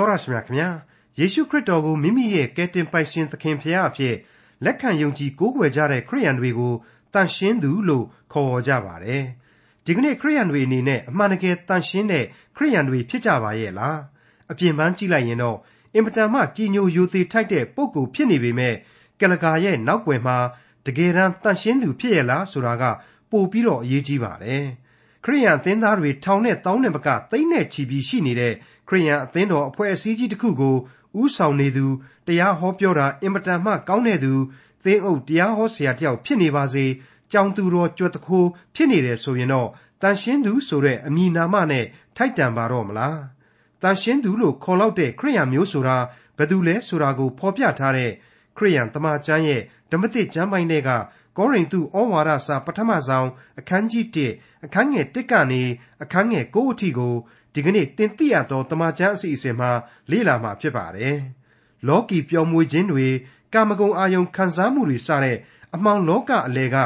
တော်ရရှိမြခင်ဗျာယေရှုခရစ်တော်ကိုမိမိရဲ့ကယ်တင်ပိုင်ရှင်သခင်ဖရာအဖြစ်လက်ခံယုံကြည်ကိုးကွယ်ကြတဲ့ခရိယန်တွေကိုတန်ရှင်းသူလို့ခေါ်ဝေါ်ကြပါတယ်ဒီကနေ့ခရိယန်တွေအနေနဲ့အမှန်တကယ်တန်ရှင်းတဲ့ခရိယန်တွေဖြစ်ကြပါရဲ့လားအပြင်ပန်းကြည့်လိုက်ရင်တော့အင်မတန်မှကြည်ညိုယိုသေးထိုက်တဲ့ပုံကိုဖြစ်နေပေမဲ့ကလကာရဲ့နောက်ွယ်မှာတကယ်တမ်းတန်ရှင်းသူဖြစ်ရဲ့လားဆိုတာကပိုပြီးတော့အရေးကြီးပါတယ်ခရိယန်အသင်းသားတွေထောင်နဲ့တောင်းနဲ့မကသိမ့်နဲ့ချီပြီးရှိနေတဲ့ ခရိယန်အသင်းတော်အဖွဲ့အစည်းကြီးတစ်ခုကိုဥဆောင်နေသူတရားဟောပြောတာအင်မတန်မှကောင်းတဲ့သူသင်းအုပ်တရားဟောဆရာတယောက်ဖြစ်နေပါစေကြောင်သူတော်ကြွတခိုးဖြစ်နေတယ်ဆိုရင်တော့တန်ရှင်းသူဆိုတဲ့အမည်နာမနဲ့ထိုက်တန်ပါတော့မလားတန်ရှင်းသူလို့ခေါ်လောက်တဲ့ခရိယန်မျိုးဆိုတာဘယ်သူလဲဆိုတာကိုဖော်ပြထားတဲ့ခရိယန်တမန်ကျမ်းရဲ့ဓမ္မသစ်ကျမ်းပိုင်းတွေကကောရိန္သုဩဝါဒစာပထမဆုံးအခန်းကြီး1အခန်းငယ်1ကနေအခန်းငယ်9အထိကို ဒီကနေ့တင်ပြရသောတမန်ကျမ်းအစီအစဉ်မှာလေ့လာမှာဖြစ်ပါတယ်။လောကီပျော်မွေခြင်းတွေကာမဂုဏ်အာယုံခံစားမှုတွေစတဲ့အမှောင်လောကအလဲက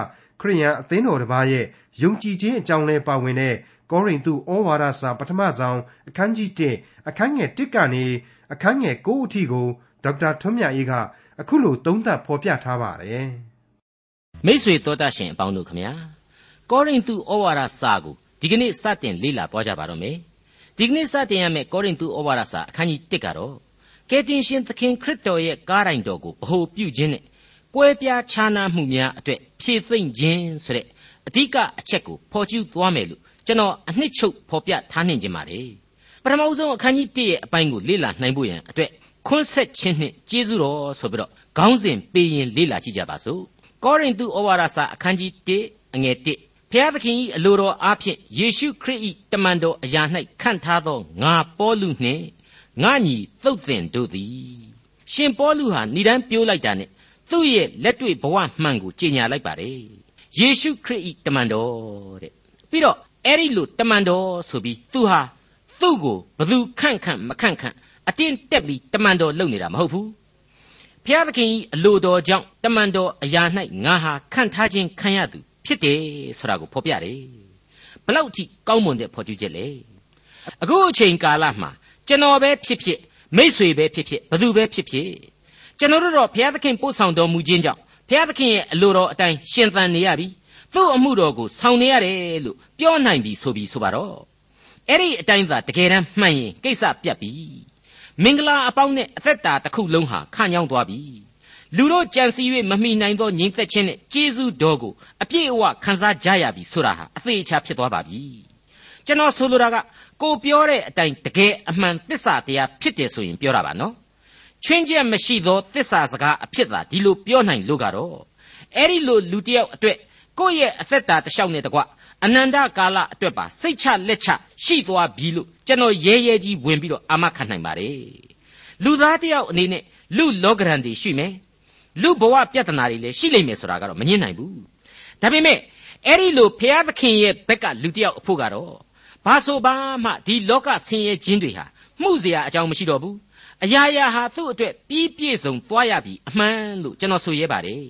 ခရိယန်အသင်းတော်တစ်ပါးရဲ့ယုံကြည်ခြင်းအကြောင်းလဲပါဝင်တဲ့ကောရိန္သုဩဝါဒစာပထမဆုံးအခန်းကြီး1အခန်းငယ်1ကနေအခန်းငယ်9အထိကိုဒေါက်တာထွန်းမြတ်အေးကအခုလိုသုံးသပ်ဖော်ပြထားပါတယ်။မိတ်ဆွေတော်တတ်ရှင်အပေါင်းတို့ခမညာကောရိန္သုဩဝါဒစာကိုဒီကနေ့စတင်လေ့လာသွားကြပါတော့မယ်။ ဒီကနေ့စတင်ရမယ့်ကောရိန္သုဩဝါဒစာအခန်းကြီး1ကတော့ကယ်တင်ရှင်သခင်ခရစ်တော်ရဲ့ကားတိုင်တော်ကိုဗဟုပြုခြင်းနဲ့ကွဲပြားခြားနားမှုများအတွက်ဖြည့်သိမ့်ခြင်းဆိုတဲ့အဓိကအချက်ကိုဖော်ကျူးသွားမယ်လို့ကျွန်တော်အနှစ်ချုပ်ဖော်ပြထားနှင်ခြင်းပါတယ်ပထမဆုံးအခန်းကြီး1ရဲ့အပိုင်းကိုလေ့လာနိုင်ဖို့ရန်အတွက်ခွန်းဆက်ခြင်းနှင့်ကျေးဇူးတော်ဆိုပြီးတော့ခေါင်းစဉ်ပေးရင်လေ့လာကြည့်ကြပါစို့ကောရိန္သုဩဝါဒစာအခန်းကြီး1အငယ်1 ဖျားသခင်၏အလိုတော်အားဖြင့်ယေရှုခရစ်၏တမန်တော်အရာ၌ခန့်ထားသောငါပေါလုနှင့်ငါညီသုတ်သင်တို့သည်ရှင်ပေါလုဟာဏိဒန်းပြိုးလိုက်တာနဲ့သူ့ရဲ့လက်တွေ့ဘဝမှန်ကိုကြေညာလိုက်ပါတယ်ယေရှုခရစ်၏တမန်တော်တဲ့ပြီးတော့အဲ့ဒီလိုတမန်တော်ဆိုပြီးသူဟာသူ့ကိုဘသူခန့်ခန့်မခန့်ခန့်အတင်းတက်ပြီးတမန်တော်လုပ်နေတာမဟုတ်ဘူးဖျားသခင်၏အလိုတော်ကြောင့်တမန်တော်အရာ၌ငါဟာခန့်ထားခြင်းခံရသူ ဖြစ်တယ်ဆိုတာကိုဖော်ပြတယ်ဘလောက်ကြည့်ကောင်းမွန်တဲ့ဖော်ကျူးချက်လဲအခုအချိန်ကာလမှာကျွန်တော်ပဲဖြစ်ဖြစ်မိษွေပဲဖြစ်ဖြစ်ဘသူပဲဖြစ်ဖြစ်ကျွန်တော်တို့တော့ဘုရားသခင်ပို့ဆောင်တော်မူခြင်းကြောင့်ဘုရားသခင်ရဲ့အလိုတော်အတိုင်းရှင်သန်နေရပြီသူ့အမှုတော်ကိုဆောင်နေရတယ်လို့ပြောနိုင်ပြီဆိုပြီးဆိုပါတော့အဲ့ဒီအတိုင်းသာတကယ်တမ်းမှန်ရင်ကိစ္စပြတ်ပြီမင်္ဂလာအပေါင်းနဲ့အသက်တာတစ်ခုလုံးဟာခန့်ညောင်းသွားပြီ လူတို့ကြံစည်၍မမိနိုင်သောငြိမ်သက်ခြင်းနဲ့ကျေးဇူးတော်ကိုအပြည့်အဝခံစားကြရပြီဆိုတာဟာအသေးအချာဖြစ်သွားပါပြီကျွန်တော်ဆိုလိုတာကကိုပြောတဲ့အတိုင်းတကယ်အမှန်တစ္ဆာတရားဖြစ်တယ်ဆိုရင်ပြောတာပါနော်ချွင်းချက်မရှိသောတစ္ဆာစကားအဖြစ်သာဒီလိုပြောနိုင်လို့ကတော့အဲ့ဒီလိုလူတယောက်အတွက်ကိုယ့်ရဲ့အသက်တာတလျှောက်နဲ့တကွအနန္တကာလအတွက်ပါစိတ်ချလက်ချရှိသွားပြီလို့ကျွန်တော်ရဲရဲကြီးဝင်ပြီးတော့အာမခံနိုင်ပါတယ်လူသားတယောက်အနေနဲ့လူလောကရန်တွေရှိမယ် လူဘဝပြဿနာတွေလည်းရှိလိမ့်မယ်ဆိုတာကတော့မငြင်းနိုင်ဘူးဒါပေမဲ့အဲ့ဒီလိုဖျားသခင်ရဲ့ဘက်ကလူတယောက်အဖို့ကတော့ဘာဆိုဘာမှဒီလောကဆင်းရဲခြင်းတွေဟာမှုเสียအကြောင်းမရှိတော့ဘူးအရာရာဟာသူ့အတွက်ပြီးပြည့်စုံသွားရပြီအမှန်လို့ကျွန်တော်ဆိုရဲပါတယ်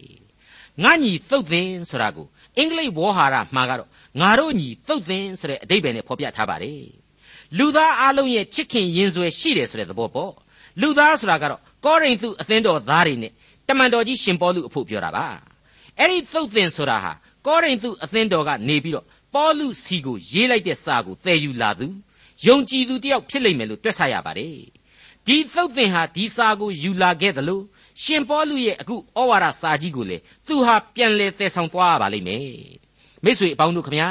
ငါညီသုတ်သင်ဆိုတာကိုအင်္ဂလိပ်ဝေါ်ဟာရမှာကတော့ငါတို့ညီသုတ်သင်ဆိုတဲ့အဓိပ္ပာယ်နဲ့ဖော်ပြထားပါတယ်လူသားအလုံးရဲ့ချစ်ခင်ရင်ဆွဲရှိတယ်ဆိုတဲ့သဘောပေါ့လူသားဆိုတာကတော့ကောရိန္သုအသင်းတော်သားတွေနဲ့ တမန်တော်ကြီးရှင်ပေါလုအဖို့ပြောတာပါအဲ့ဒီသုတ်သင်ဆိုတာဟာကောရိန္သုအသင်းတော်ကနေပြီးတော့ပေါလုစီကိုရေးလိုက်တဲ့စာကိုသယ်ယူလာသူယုံကြည်သူတယောက်ဖြစ်လိမ့်မယ်လို့တွက်ဆရပါတယ်ဒီသုတ်သင်ဟာဒီစာကိုယူလာခဲ့သလိုရှင်ပေါလုရဲ့အခုဩဝါဒစာကြီးကိုလေသူဟာပြန်လဲသယ်ဆောင်သွားရပါလိမ့်မယ်မိတ်ဆွေအပေါင်းတို့ခမညာ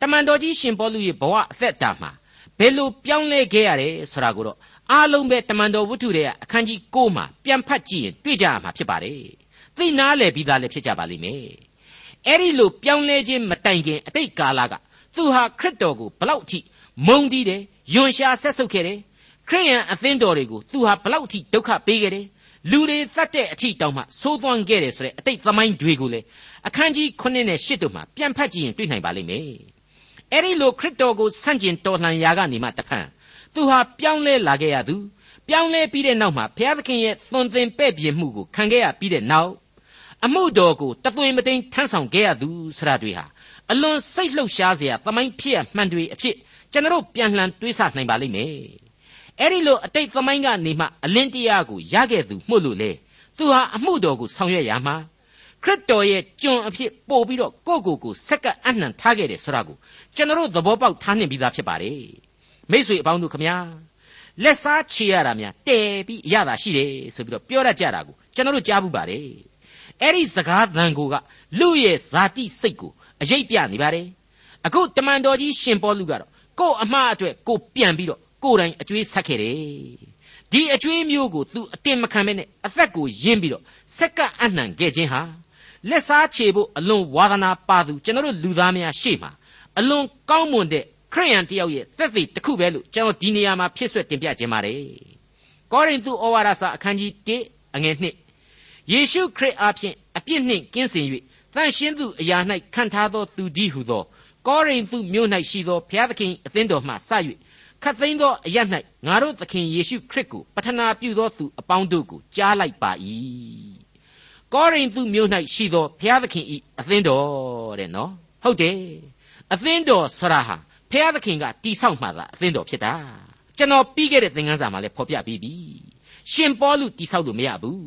တမန်တော်ကြီးရှင်ပေါလုရဲ့ဘဝအသက်တာမှာဘယ်လိုပြောင်းလဲခဲ့ရတယ်ဆိုတာကိုတော့ အားလုံးပဲတမန်တော်ဝတ္ထုတွေကအခန်းကြီး6မှာပြန်ဖတ်ကြည့်ရင်တွေ့ကြရမှာဖြစ်ပါတယ်။သိနာလေပြီးသားလည်းဖြစ်ကြပါလိမ့်မယ်။အဲ့ဒီလိုပြောင်းလဲခြင်းမတိုင်ခင်အတိတ်ကာလကသူဟာခရစ်တော်ကိုဘလောက်ထိမုန်းတီးတယ်၊ယွန်ရှာဆက်ဆုပ်ခဲ့တယ်။ခရိယန်အသင်းတော်တွေကိုသူဟာဘလောက်ထိဒုက္ခပေးခဲ့တယ်။လူတွေသတ်တဲ့အထိတောင်မှသိုးသွမ်းခဲ့တယ်ဆိုတဲ့အတိတ်သမိုင်းတွေကိုလေအခန်းကြီး9နဲ့10တို့မှာပြန်ဖတ်ကြည့်ရင်တွေ့နိုင်ပါလိမ့်မယ်။အဲ့ဒီလိုခရစ်တော်ကိုဆန့်ကျင်တော်လှန်ရာကနေမှတဖန် သူဟာပြောင်းလဲလာခဲ့ရသူပြောင်းလဲပြီးတဲ့နောက်မှာဘုရားသခင်ရဲ့သွန်သင်ပဲ့ပြင်မှုကိုခံခဲ့ရပြီးတဲ့နောက်အမှုတော်ကိုတသွင်မတိန်ထမ်းဆောင်ခဲ့ရသူဆရာတွေဟာအလွန်စိတ်လှုပ်ရှားစရာသမိုင်းဖြစ်ရမှန်တွေအဖြစ်ကျွန်တော်ပြန်လှန်တွေးဆနိုင်ပါလိမ့်မယ်အဲ့ဒီလိုအတိတ်သမိုင်းကနေမှအလင်းတရားကိုရခဲ့သူမှုလို့လေသူဟာအမှုတော်ကိုဆောင်ရွက်ရမှာခရစ်တော်ရဲ့ကျွန်အဖြစ်ပို့ပြီးတော့ကိုယ့်ကိုယ်ကိုစက္ကအနှံထားခဲ့တယ်ဆိုတာကိုကျွန်တော်တို့သဘောပေါက်ထားနှင်ပြီးသားဖြစ်ပါတယ် မိ쇠အပေါင်းတို့ခမညာလက်စားချေရတာများတဲပြီးရတာရှိတယ်ဆိုပြီးတော့ပြောရကြတာကိုကျွန်တော်တို့ကြားဘူးပါတယ်အဲ့ဒီစကားသံကိုကလူရဲ့ဇာတိစိတ်ကိုအရေးပြနေပါတယ်အခုတမန်တော်ကြီးရှင်ပေါလုကတော့ကို့အမှားအတွက်ကိုပြန်ပြီးတော့ကိုယ်တိုင်အကျွေးဆက်ခဲ့တယ်ဒီအကျွေးမျိုးကို तू အတင်မခံမဲနဲ့အသက်ကိုယင်းပြီးတော့စက္ကအနှံခဲ့ခြင်းဟာလက်စားချေဖို့အလွန်ဝါသနာပါသူကျွန်တော်တို့လူသားများရှေ့မှာအလွန်ကောင်းမွန်တဲ့ ခရိယန်တယောက်ရဲ့သက်သေတစ်ခုပဲလို့ကျွန်တော်ဒီနေရာမှာဖြစ်ဆွက်တင်ပြခြင်းပါတယ်ကောရိန္သုဩဝါဒစာအခန်းကြီး1အငယ်1ယေရှုခရစ်အားဖြင့်အပြစ်နှင့်ကင်းစင်၍တန်ရှင်းသူအရာ၌ခံထားသောသူဒီဟုသောကောရိန္သုမြို့၌ရှိသောဘုရားသခင်အသင်းတော်မှစ၍ခတ်သိမ်းသောအရ၌ငါတို့သခင်ယေရှုခရစ်ကိုပထနာပြုသောသူအပေါင်းတို့ကိုကြားလိုက်ပါ၏ကောရိန္သုမြို့၌ရှိသောဘုရားသခင်ဤအသင်းတော်တဲ့နော်ဟုတ်တယ်အသင်းတော်ဆရာဟာ ဘုရားသခင်ကတိဆောက်မှသာအသင်းတော်ဖြစ်တာကျွန်တော်ပြီးခဲ့တဲ့သင်ခန်းစာမှာလည်းဖော်ပြပြီးပြီရှင်ပေါလုတိဆောက်လို့မရဘူး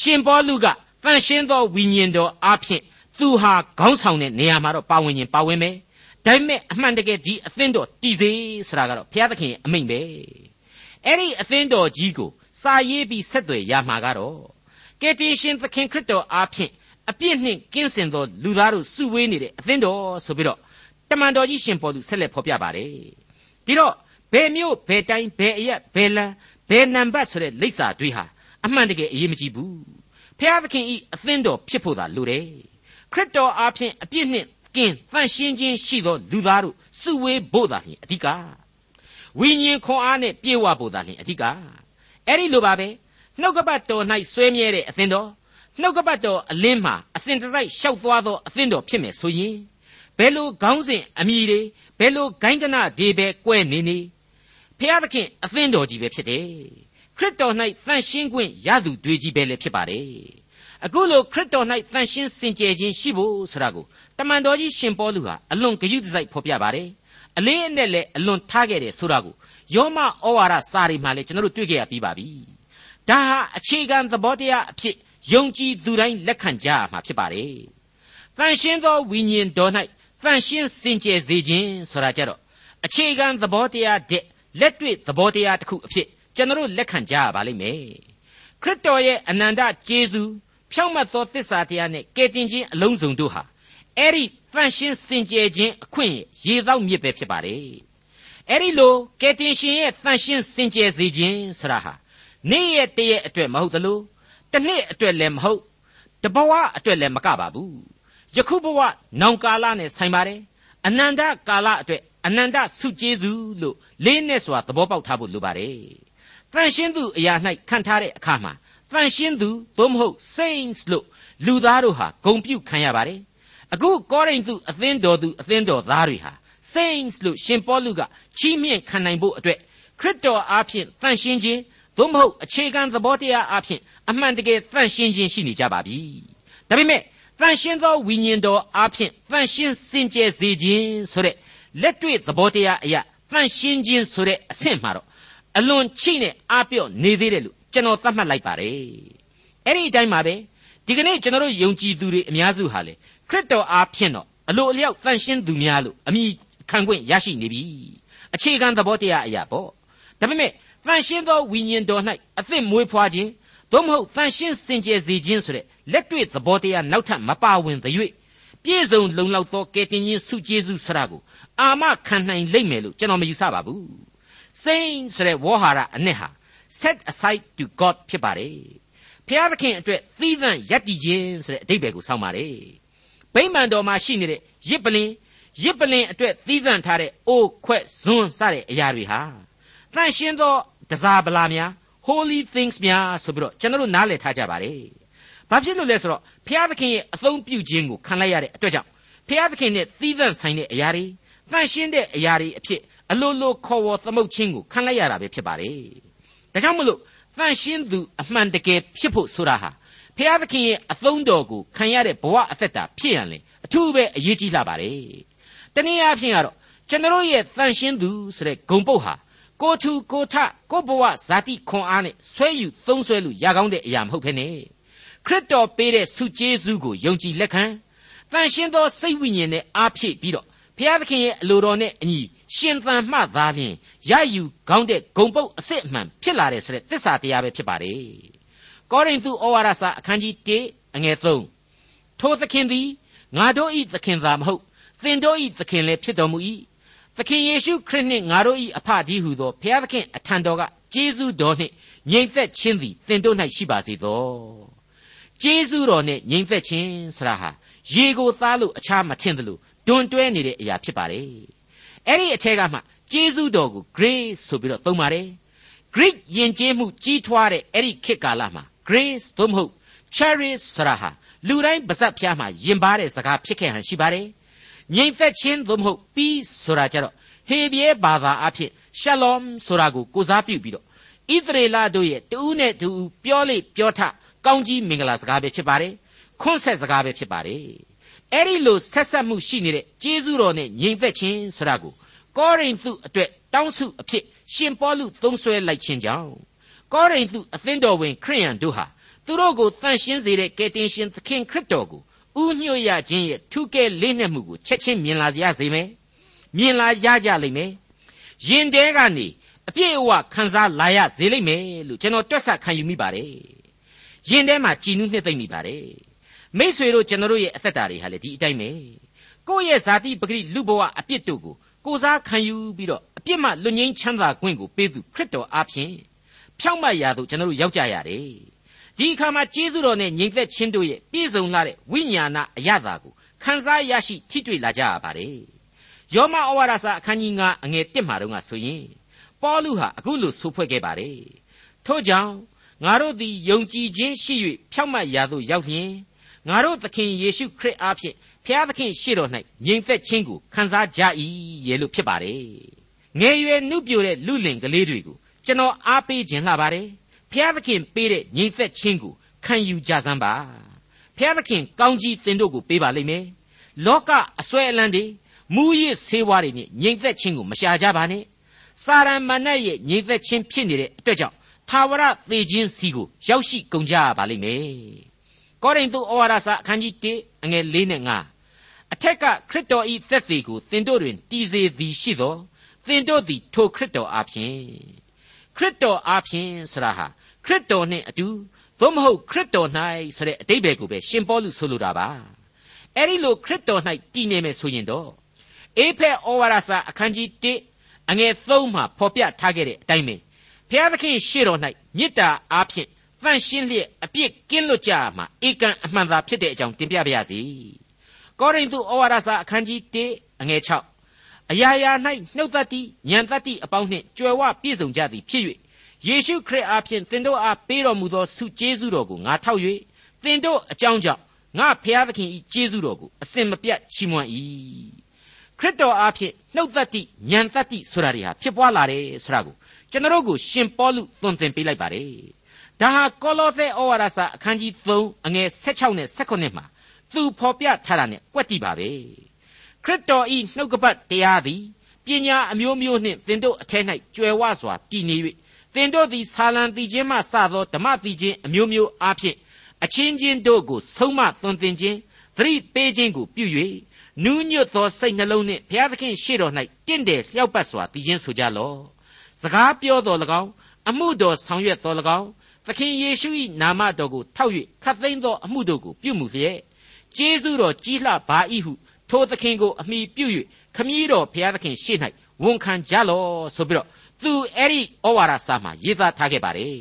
ရှင်ပေါလုကတန်ရှင်းသောဝိညာဉ်တော်အားဖြင့်သူဟာခေါင်းဆောင်တဲ့နေရာမှာတော့ပါဝင်ရင်ပါဝင်မယ်ဒါပေမဲ့အမှန်တကယ်ဒီအသင်းတော်တည်စေဆိုတာကတော့ဘုရားသခင်ရဲ့အမိန့်ပဲအဲ့ဒီအသင်းတော်ကြီးကိုစာရေးပြီးဆက်သွယ်ရမှာကတော့ကယ်တင်ရှင်သခင်ခရစ်တော်အားဖြင့်အပြစ်နှင့်ကင်းစင်သောလူသားတို့စုဝေးနေတဲ့အသင်းတော်ဆိုပြီးတော့ တမန်တော်ကြီးရှင်ပေါ်သူဆက်လက်ဖော်ပြပါတယ်ဒီတော့ဘယ်မျိုးဘယ်တိုင်းဘယ်အရက်ဘယ်လမ်းဘယ်နံပါတ်ဆိုတဲ့လိပ်စာတွေဟာအမှန်တကယ်အရေးမကြီးဘူးဖျားသခင်ဤအသင်းတော်ဖြစ်ဖို့သာလိုတယ်ခရစ်တော်အားဖြင့်အပြစ်နှင့်ကင်းတန့်ရှင်းခြင်းရှိသောလူသားတို့စုဝေးဖို့သာလျှင်အဓိကဝိညာဉ်ခွန်အားနဲ့ပြေဝဖို့သာလျှင်အဓိကအဲ့ဒီလိုပါပဲနှုတ်ကပတ်တော်၌ဆွဲမြဲတဲ့အသင်းတော်နှုတ်ကပတ်တော်အလင်းမှာအစဉ်တစိုက်ရှောက်သွားသောအသင်းတော်ဖြစ်မယ်ဆိုရင် ဘယ်လိုခေါင်းစဉ်အမိတွေဘယ်လိုဂိုင်းတနတွေပဲကွဲနေနေဖျားသခင်အသင်းတော်ကြီးပဲဖြစ်တယ်ခရစ်တော်၌တန့်ရှင်းခွင့်ရသူတွေကြီးပဲလည်းဖြစ်ပါတယ်အခုလိုခရစ်တော်၌တန်ရှင်းစင်ကြယ်ခြင်းရှိဖို့ဆိုတာကိုတမန်တော်ကြီးရှင်ပေါလုဟာအလွန်ဂရုတစိုက်ဖော်ပြပါတယ်အလေးအနက်လည်းအလွန်ထားခဲ့တယ်ဆိုတာကိုယောမဩဝါဒစာရီမှာလည်းကျွန်တော်တို့တွေ့ကြရပြီးပါပြီဒါဟာအခြေခံသဘောတရားအဖြစ်ယုံကြည်သူတိုင်းလက်ခံကြရမှာဖြစ်ပါတယ်တန်ရှင်းသောဝိညာဉ်တော်၌ တန်ရှင်းစင်ကြယ်စေခြင်းဆိုတာကြတော့အခြေခံသဘောတရားတဲ့လက်တွေ့သဘောတရားတစ်ခုအဖြစ်ကျွန်တော်တို့လက်ခံကြရပါလိမ့်မယ်ခရစ်တော်ရဲ့အနန္တကျေးဇူးဖြောင့်မတ်သောတစ္ဆာတရားနဲ့ကယ်တင်ခြင်းအလုံးစုံတို့ဟာအဲ့ဒီတန်ရှင်းစင်ကြယ်ခြင်းအခွင့်ရေသောမြစ်ပဲဖြစ်ပါတယ်အဲ့ဒီလိုကယ်တင်ရှင်ရဲ့တန်ရှင်းစင်ကြယ်စေခြင်းဆရာဟာနေ့ရက်တရက်အတွက်မဟုတ်သလိုတစ်နှစ်အတွက်လည်းမဟုတ်တဘဝအတွက်လည်းမကပါဘူး ယခုဘဝနောင်ကာလနဲ့ဆိုင်ပါတယ်အနန္တကာလအတွက်အနန္တဆုကျေးဇူးလို့လေးနဲ့စွာသဘောပေါက်ထားဖို့လိုပါတယ်တန်ရှင်းသူအရာ၌ခံထားတဲ့အခါမှာတန်ရှင်းသူသို့မဟုတ် saints လို့လူသားတို့ဟာဂုံပြုခံရပါတယ်အခုကောရိန္သုအသင်းတော်သူအသင်းတော်သားတွေဟာ saints လို့ရှင်ပေါလုကချီးမြှင့်ခံနိုင်ဖို့အတွက်ခရစ်တော်အားဖြင့်တန်ရှင်းခြင်းသို့မဟုတ်အခြေခံသဘောတရားအားဖြင့်အမှန်တကယ်တန်ရှင်းခြင်းရှိနေကြပါပြီဒါပေမဲ့ တန်ရှင်းသောဝိညာဉ်တော်အားဖြင့်တန်ရှင်းစင်ကြယ်စေခြင်းဆိုတဲ့လက်တွေ့သဘောတရားအရာတန်ရှင်းခြင်းဆိုတဲ့အဆင့်မှာတော့အလွန်ချိနဲ့အားပြော့နေသေးတယ်လို့ကျွန်တော်သတ်မှတ်လိုက်ပါတယ်အဲ့ဒီအတိုင်းပါပဲဒီကနေ့ကျွန်တော်တို့ယုံကြည်သူတွေအများစုဟာလေခရစ်တော်အားဖြင့်တော့အလိုအလျောက်တန်ရှင်းသူများလို့အမိခံခွင့်ရရှိနေပြီအခြေခံသဘောတရားအရာပေါ့ဒါပေမဲ့တန်ရှင်းသောဝိညာဉ်တော်၌အသစ်မွေးဖွားခြင်း သို့မဟုတ်တန်ရှင်းစင်ကြယ်စေခြင်းဆိုတဲ့လက်တွေ့သဘောတရားနောက်ထပ်မပါဝင်သရွေ့ပြည့်စုံလုံလောက်သောကယ်တင်ရှင်ဆုကျေးဇူးဆရာကိုအာမခံနိုင်လိမ့်မယ်လို့ကျွန်တော်မယူဆပါဘူးစိမ့်ဆိုတဲ့ဝေါ်ဟာရအနှစ်ဟာ set aside to God ဖြစ်ပါတယ်ဖျားသခင်အတွက်သီးသန့်ယက်တည်ခြင်းဆိုတဲ့အဓိပ္ပာယ်ကိုဆောင်းပါတယ်ဗိမာန်တော်မှာရှိနေတဲ့ရစ်ပလင်ရစ်ပလင်အတွက်သီးသန့်ထားတဲ့အိုးခွက်ဇွန်းစတဲ့အရာတွေဟာတန်ရှင်းသောတစားပလာများ holy things များဆိုပြီးတော့ကျွန်တော်တို့နားလည်ထားကြပါတယ်ဘာဖြစ်လို့လဲဆိုတော့ဖျားသခင်ရဲ့အသုံးပြုခြင်းကိုခံလိုက်ရတဲ့အတွက်ကြောင့်ဖျားသခင်နဲ့သီးသန့်ဆိုင်တဲ့အရာတွေတန်ရှင်းတဲ့အရာတွေအဖြစ်အလိုလိုခေါ်ဝေါ်သမုတ်ခြင်းကိုခံလိုက်ရတာပဲဖြစ်ပါတယ်ဒါကြောင့်မလို့တန်ရှင်းသူအမှန်တကယ်ဖြစ်ဖို့ဆိုတာဟာဖျားသခင်ရဲ့အသုံးတော်ကိုခံရတဲ့ဘဝအသက်တာဖြစ်ရန်လေအထူးပဲအရေးကြီးလာပါတယ်တနည်းအားဖြင့်ကတော့ကျွန်တော်ရဲ့တန်ရှင်းသူဆိုတဲ့ဂုံပုတ်ဟာ ကိုထူကိုထကိုဘဝဇာတိခွန်အားနဲ့ဆွဲယူသုံးဆွဲလို့ရကောင်းတဲ့အရာမဟုတ်ဖ ೇನೆ ခရစ်တော်ပေးတဲ့ဆုကျေးဇူးကိုယုံကြည်လက်ခံတန်ရှင်းသောစိတ်ဝိညာဉ်နဲ့အားဖြည့်ပြီးတော့ဘုရားသခင်ရဲ့အလိုတော်နဲ့အညီရှင်သန်မှသာလျှင်ရယူကောင်းတဲ့ဂုံပုတ်အစစ်အမှန်ဖြစ်လာတယ်ဆိုတဲ့သစ္စာတရားပဲဖြစ်ပါတယ်ကောရိန္သုဩဝါဒစာအခန်းကြီး1အငယ်3ထိုသခင်သည်ငါတို့ဤသခင်သာမဟုတ်သင်တို့ဤသခင်လည်းဖြစ်တော်မူ၏ သခင်ယေရှုခရစ်နှင့်ငါတို့ဤအဖဒီဟုသောဘုရားသခင်အထံတော်ကကျေးဇူးတော်နှင့်ငြိမ်သက်ခြင်းသည်သင်တို့၌ရှိပါစေသောကျေးဇူးတော်နှင့်ငြိမ်သက်ခြင်းဆရာဟာရေကိုသားလို့အခြားမထင်တယ်လို့ဒွန်တွဲနေတဲ့အရာဖြစ်ပါတယ်အဲ့ဒီအထက်ကမှကျေးဇူးတော်ကို grace ဆိုပြီးတော့သုံးပါတယ် Greek ယဉ်ကျေးမှုကြီးထွားတဲ့အဲ့ဒီခေတ်ကာလမှာ grace သို့မဟုတ် cherish ဆိုတာဟာလူတိုင်းပါဇက်ဖျားမှာယင်ပါတဲ့စကားဖြစ်ခဲ့ဟန်ရှိပါတယ် ငြိမ်သက်ခြင်းသို့မဟုတ် peace ဆိုတာကြတော့ဟေဘရဲဘာသာအဖြစ် shalom ဆိုတာကိုကိုစားပြုပြီးတော့ဣသရေလတို့ရဲ့တူးနဲ့တူပြောလေပြောထကောင်းကြီးမင်္ဂလာစကားပဲဖြစ်ပါတယ်ခွန်းဆက်စကားပဲဖြစ်ပါတယ်အဲ့ဒီလိုဆက်ဆက်မှုရှိနေတဲ့ကျေးဇူးတော်နဲ့ညီသက်ခြင်းဆိုတာကိုကောရိန္သုအတွက်တောင်းစုအဖြစ်ရှင်ပေါလုသုံးဆွဲလိုက်ခြင်းကြောင့်ကောရိန္သုအသင်းတော်ဝင်ခရိယန်တို့ဟာသူတို့ကိုတန်ရှင်းစေတဲ့ကယ်တင်ရှင်သခင်ခရစ်တော်ကို ဥညွှတ်ရခြင်းရဲ့ထူးကဲလေးနက်မှုကိုချက်ချင်းမြင်လာရစေမယ်မြင်လာရကြလိမ့်မယ်ယင်တဲကနေအပြည့်အဝခံစားလာရစေလိမ့်မယ်လို့ကျွန်တော်တွက်ဆခံယူမိပါတယ်ယင်ထဲမှာကြည်နူးနှစ်သိမ့်မိပါတယ်မိษွေတို့ကျွန်တော်တို့ရဲ့အသက်တာတွေဟာလေဒီအတိုင်းပဲကိုယ့်ရဲ့ဇာတိပဂရိလူဘဝအပြစ်တို့ကိုကိုစားခံယူပြီးတော့အပြစ်မှလွတ်ငင်းချမ်းသာခွင့်ကိုပေးသူခရစ်တော်အားဖြင့်ဖြောင့်မတ်ရာသို့ကျွန်တော်တို့ရောက်ကြရတယ် ဒီအခါမှာကျေးဇူးတော်နဲ့ညီသက်ချင်းတို့ရဲ့ပြည့်စုံလာတဲ့ဝိညာဏအရသာကိုခံစားရရှိထိတွေ့လာကြရပါတယ်ယောမဩဝါဒစာအခန်းကြီး9အငယ်1မှာတော့ဆိုရင်ပေါလုဟာအခုလိုဆိုဖွဲ့ခဲ့ပါတယ်ထို့ကြောင့်ငါတို့သည်ယုံကြည်ခြင်းရှိ၍ဖြောင့်မတ်ရာသို့ရောက်လျင်ငါတို့သခင်ယေရှုခရစ်အားဖြင့်ဖျားသခင်ရှေ့တော်၌ငြိမ်သက်ခြင်းကိုခံစားကြ၏ရဲ့လို့ဖြစ်ပါတယ်ငယ်ရွယ်နှုတ်ပြိုတဲ့လူလင်ကလေးတွေကိုကျွန်တော်အားပေးခြင်းလှပါတယ် ဖျားသခင်ပေးတဲ့ငြိမ်သက်ခြင်းကိုခံယူကြစမ်းပါဖျားသခင်ကောင်းကြီးတင်တို့ကိုပေးပါလိမ့်မယ်လောကအစွဲအလန်းတွေမူရစ်ဆေးဝါးတွေနဲ့ငြိမ်သက်ခြင်းကိုမရှာကြပါနဲ့စာရမဏတ်ရဲ့ငြိမ်သက်ခြင်းဖြစ်နေတဲ့အတွက်ကြောင့်သာဝရသေခြင်းစီကိုရောက်ရှိကုန်ကြပါလိမ့်မယ်ကောရိန္သုဩဝါဒစာအခန်းကြီး1အငယ်၄နဲ့5အထက်ကခရစ်တော်ဤသက်သေကိုသင်တို့တွင်တည်စေသည်ရှိသောသင်တို့သည်ထိုခရစ်တော်အားဖြင့်ခရစ်တော်အားဖြင့်ဆရာဟာ ခရစ်တော်နှင့်အတူသို့မဟုတ်ခရစ်တော်၌ဆိုတဲ့အတိတ်ဘယ်ကိုပဲရှင်ပေါလုဆိုလိုတာပါအဲ့ဒီလိုခရစ်တော်၌တည်နေမယ်ဆိုရင်တော့အေဖက်ဩဝါဒစာအခန်းကြီး1အငယ်3မှာဖော်ပြထားခဲ့တဲ့အတိုင်းပဲဘုရားသခင်ရှေ့တော်၌မေတ္တာအားဖြင့်တန့်ရှင်းလျက်အပြစ်ကင်းလွတ်ကြမှာဧကန်အမှန်သာဖြစ်တဲ့အကြောင်းတင်ပြပါရစေ။ကောရိန္သုဩဝါဒစာအခန်းကြီး1အငယ်6အရာရာ၌နှုတ်သက်တိဉာဏ်သက်တိအပေါင်းနှင့်ကြွယ်ဝပြည့်စုံကြသည်ဖြစ်၍ ယေရှုခရစ်အားဖြင့်သင်တို့အားပေးတော်မူသောဆုကျေးဇူးတော်ကိုငါထောက်၍သင်တို့အကြောင်းကြောင့်ငါဖျားသခင်၏ကျေးဇူးတော်ကိုအစင်မပြတ်ချီးမွမ်း၏ခရစ်တော်အားဖြင့်နှုတ်သက်တိဉာဏ်သက်တိဆိုတာတွေဟာဖြစ်ပွားလာတယ်ဆိုတာကိုကျွန်တော်တို့ကိုရှင်ပေါလုသွန်သင်ပေးလိုက်ပါတယ်ဒါဟာကောလောသဲဩဝါဒစာအခန်းကြီး3အငယ်16နဲ့18မှာသူဖော်ပြထားတာနဲ့ကွက်တိပါပဲခရစ်တော်ဤနှုတ်ကပတ်တရားသည်ပညာအမျိုးမျိုးနှင့်သင်တို့အထက်၌ကြွယ်ဝစွာတည်နေ၍ သင်တို့သည်ဆာလံတည်ခြင်းမှစသောဓမ္မတည်ခြင်းအမျိုးမျိုးအားဖြင့်အချင်းချင်းတို့ကိုဆုံးမသွန်သင်ခြင်းသတိပေးခြင်းကိုပြု၍နူးညွတ်သောစိတ်နှလုံးနှင့်ဘုရားသခင်ရှေ့တော်၌တင့်တယ်လျှောက်ပတ်စွာတည်ခြင်းဆိုကြလော့စကားပြောတော်၎င်းအမှုတော်ဆောင်ရွက်တော်၎င်းသခင်ယေရှု၏နာမတော်ကိုထောက်၍ခတ်သိမ်းသောအမှုတို့ကိုပြုမှုလျက်ကျေးဇူးတော်ကြီးလှပါ၏ဟုထိုသခင်ကိုအမိပြု၍ခမည်းတော်ဘုရားသခင်ရှေ့၌ဝန်ခံကြလော့ဆိုပြီးတော့ သူအဲ့ဒီဩဝါဒစာမှာရေးသားထားခဲ့ပါတယ်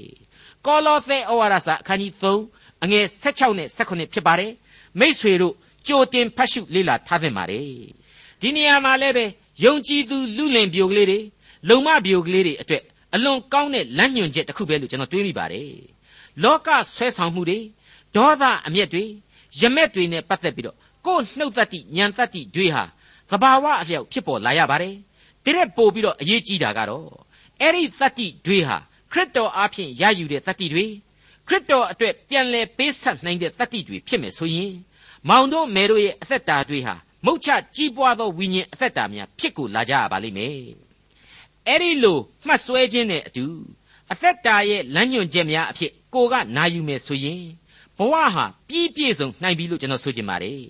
ကောလောသဲဩဝါဒစာအခန်းကြီး3အငယ်16နဲ့18ဖြစ်ပါတယ်မိษွေတို့ကြိုတင်ဖတ်ရှုလေ့လာထားသင့်ပါတယ်ဒီနေရာမှာလည်းပဲယုံကြည်သူလူလင်ပြိုကလေးတွေလုံမပြိုကလေးတွေအတွက်အလွန်ကောင်းတဲ့လမ်းညွှန်ချက်တစ်ခုပဲလို့ကျွန်တော်တွေးမိပါတယ်လောကဆွဲဆောင်မှုတွေဒေါသအမျက်တွေရမက်တွေနဲ့ပတ်သက်ပြီးတော့ကိုယ်နှုတ်သက်တိညံသက်တိတွေဟာသဘာဝအလျောက်ဖြစ်ပေါ်လာရပါတယ်တရက်ပို့ပြီးတော့အရေးကြီးတာကတော့ အဲ့ဒီသက်တိတွေဟာခရစ်တော်အားဖြင့်ရယူတဲ့သက်တိတွေခရစ်တော်အတွက်ပြန်လဲပေးဆက်နိုင်တဲ့သက်တိတွေဖြစ်မယ်ဆိုရင်မောင်တို့မဲတို့ရဲ့အသက်တာတွေဟာမုတ်ချကြီးပွားသောဝိညာဉ်အသက်တာများဖြစ်ကိုလာကြရပါလိမ့်မယ်အဲ့ဒီလိုမှတ်စွဲခြင်းနဲ့အတူအသက်တာရဲ့လမ်းညွှန်ချက်များအဖြစ်ကိုကနာယူမယ်ဆိုရင်ဘဝဟာပြည့်ပြည့်စုံနိုင်ပြီလို့ကျွန်တော်ဆိုချင်ပါတယ်